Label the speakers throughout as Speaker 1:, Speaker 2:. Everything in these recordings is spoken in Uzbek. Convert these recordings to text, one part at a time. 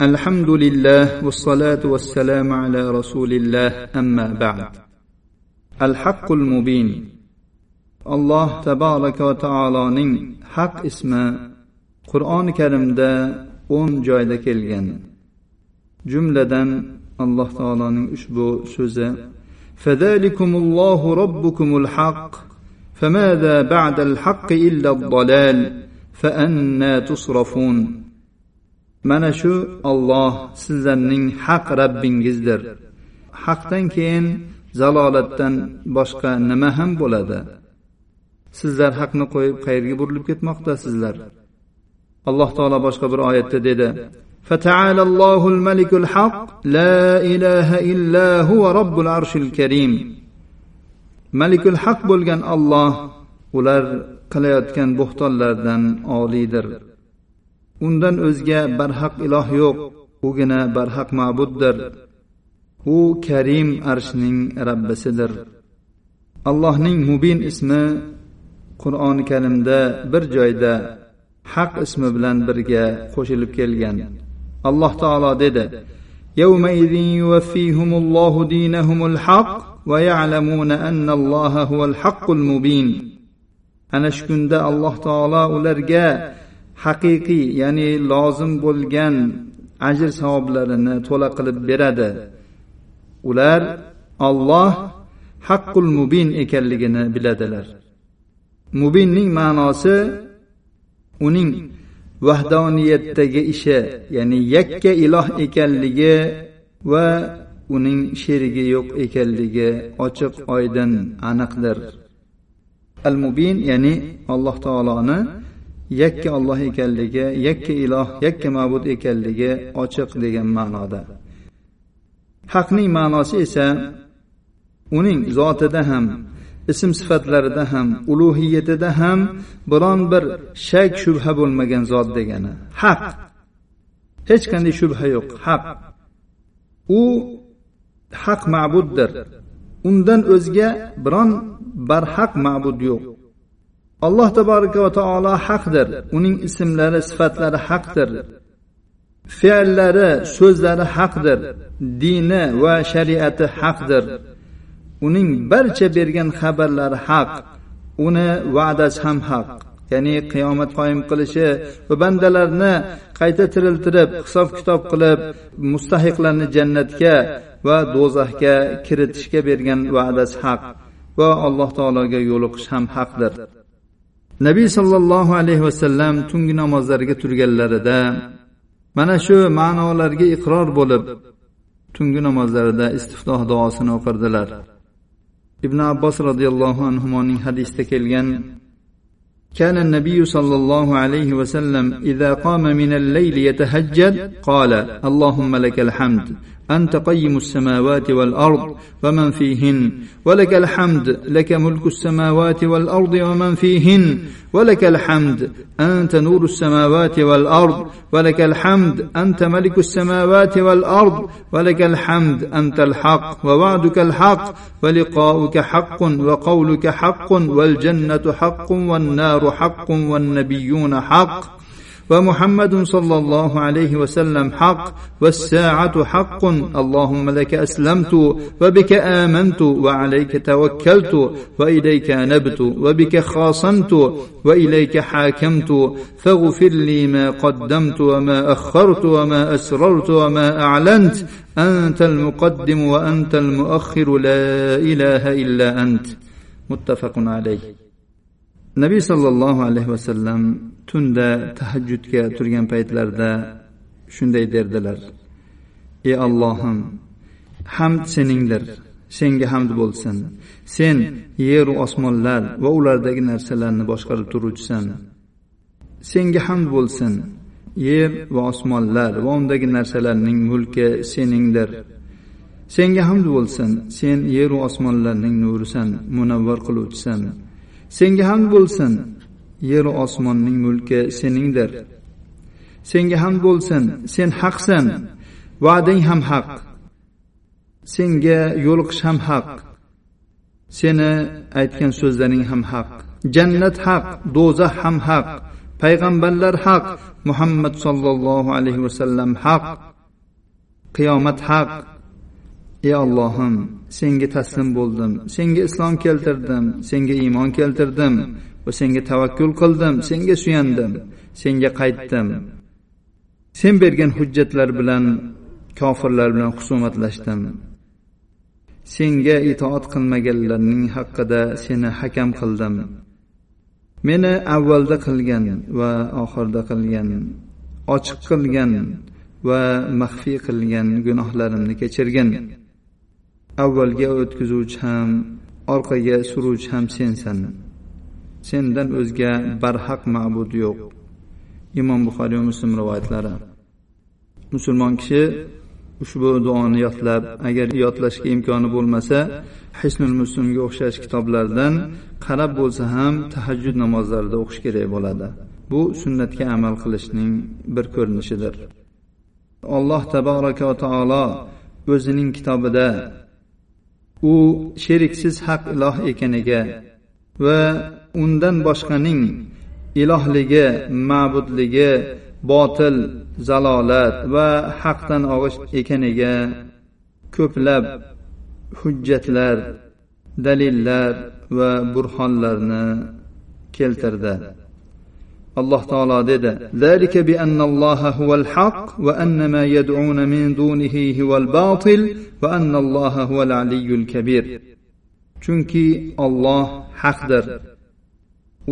Speaker 1: الحمد لله والصلاة والسلام على رسول الله أما بعد الحق المبين الله تبارك وتعالى نين حق اسمه قرآن كريم دا o'n joyda kelgan. Jumladan alloh taoloning ushbu so'zi فذلكم الله ربكم الحق فماذا بعد الحق إلا الضلال فأنا تصرفون mana shu olloh sizlarning haq rabbingizdir haqdan keyin zalolatdan boshqa nima ham bo'ladi sizlar haqni qo'yib qayerga burilib ketmoqdasizlar alloh taolo boshqa bir oyatda dedi فتعالى الله الملك الحق لا إله إلا هو رب العرش الكريم ملك الحق bo'lgan olloh ular qilayotgan bo'xtonlardan oliydir undan o'zga barhaq iloh yo'q ugina barhaq ma'buddir u karim arshning rabbisidir allohning mubin ismi qur'oni karimda bir joyda haq ismi bilan birga qo'shilib kelgan alloh taolo dedi يومئذ يوفيهم الله دينهم الحق ويعلمون أن الله هو الحق المبين ana shu kunda alloh taolo ularga haqiqiy ya'ni lozim bo'lgan ajr savoblarini to'la qilib beradi. Ular olloh haqqul mubin ekanligini biladilar. Mubinning ma'nosi uning vahdoniyatdagi ishi ya'ni yakka iloh ekanligi va uning sherigi yo'q ekanligi ochiq oydin aniqdir. Al mubin ya'ni alloh taoloni yakka olloh ekanligi yakka iloh yakka ma'bud ekanligi ochiq degan ma'noda. Haqning ma'nosi esa uning zotida ham ism sifatlarida ham ulug'iyatida ham biron bir shak shubha bo'lmagan zot degani. Haq. Hech qanday shubha yo'q haq. U haq ma'buddir. Undan o'zga biron barhaq ma'bud yo'q. Alloh taboraka va taolo haqdir. Uning ismlari sifatlari haqdir. Fe'llari so'zlari haqdir. Dini va shariati haqdir. Uning barcha bergan xabarlari haq. Uni va'dasi ham haq. Ya'ni qiyomat qoyim qilishi va bandalarni qayta tiriltirib hisob kitob qilib mustahiqlarni jannatga va do'zaxga kiritishga bergan va'dasi haq va alloh taologa yo'liqish ham haqdir. nabiy sollallohu alayhi vasallam tungi namozlariga turganlarida mana shu ma'nolarga iqror bo'lib tungi namozlarida istiftoh duosini o'qirdilar ibn abbos roziyallohu anhuning hadisda kelgan كان النبي صلى الله عليه وسلم إذا قام من الليل يتهجد قال اللهم لك الحمد أنت قيم السماوات والأرض ومن فيهن. ولك الحمد لك ملك السماوات والأرض ومن فيهن. ولك الحمد أنت نور السماوات والأرض. ولك الحمد أنت ملك السماوات والأرض. ولك الحمد أنت الحق ووعدك الحق. ولقاؤك حق وقولك حق. والجنة حق والنار حق والنبيون حق. ومحمد صلى الله عليه وسلم حق والساعة حق. اللهم لك أسلمت وبك آمنت وعليك توكلت وإليك نبت وبك خاصمت وإليك حاكمت. فاغفر لي ما قدمت وما أخرت وما أسررت وما أعلنت. أنت المقدم وأنت المؤخر. لا إله إلا أنت. متفق عليه. Nabiy sollallohu alayhi vasallam tunda tahajjudga turgan paytlarida shunday derdilar. Ey allohim hamd seningdir senga hamd bo'lsin. Sen yeru osmonlar va ulardagi narsalarni boshqarib turuvchisan. Senga hamd bo'lsin. Yer va osmonlar va undagi narsalarning mulki seningdir. Senga hamd bo'lsin. Sen yeru osmonlarning nurisan munavvar qiluvchisan. Senga hamd bo'lsin yeru osmonning mulki seningdir. Senga hamd bo'lsin sen haqsan va'dang ham haq. Senga yo'liqish ham haq. Seni aytgan so'zlaring ham haq. Jannat haq do'zax ham haq. Payg'ambarlar haq muhammad sollallohu alayhi vasallam haq. Qiyomat haq. Ey ollohim senga taslim bo'ldim senga islom keltirdim senga iymon keltirdim va senga tavakkul qildim senga suyandim senga qaytdim. Sen bergan hujjatlar bilan kofirlar bilan husumatlashdim. Senga itoat qilmaganlarning haqida seni hakam qildim. Meni avvalda qilgan va oxirida qilgan ochiq qilgan va maxfiy qilgan gunohlarimni kechirgin. Avvalga o'tkazuvchi ham orqaga suruvchi ham sensan. Sendan o'zga barhaq ma'bud yo'q. Imom buxoriy va muslim rivoyatlari. Musulmon kishi ushbu duoni yodlab agar yodlashga imkoni bo'lmasa hisnul muslimga o'xshash kitoblardan qarab bo'lsa ham tahajjud namozlarida o'qish kerak bo'ladi. Bu sunnatga amal qilishning bir ko'rinishidir. Alloh taboraka va taolo o'zining kitobida u sheriksiz haq iloh ekaniga va undan boshqaning ilohligi ma'budligi botil zalolat va haqdan og'ish ekaniga ko'plab hujjatlar dalillar va burhonlarni keltirdi. alloh taolo dedi ذلك بأن الله هو الحق وأن ما يدعون من دونه هو الباطل وأن الله هو العلي الكبير chunki olloh haqdir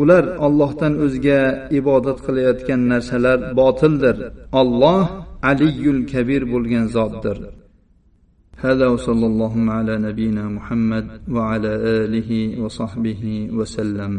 Speaker 1: ular ollohdan o'zga ibodat qilayotgan narsalar botildir olloh aliyul kabir bo'lgan zotdir هذا وصلى الله على نبينا محمد وعلى اله وصحبه وسلم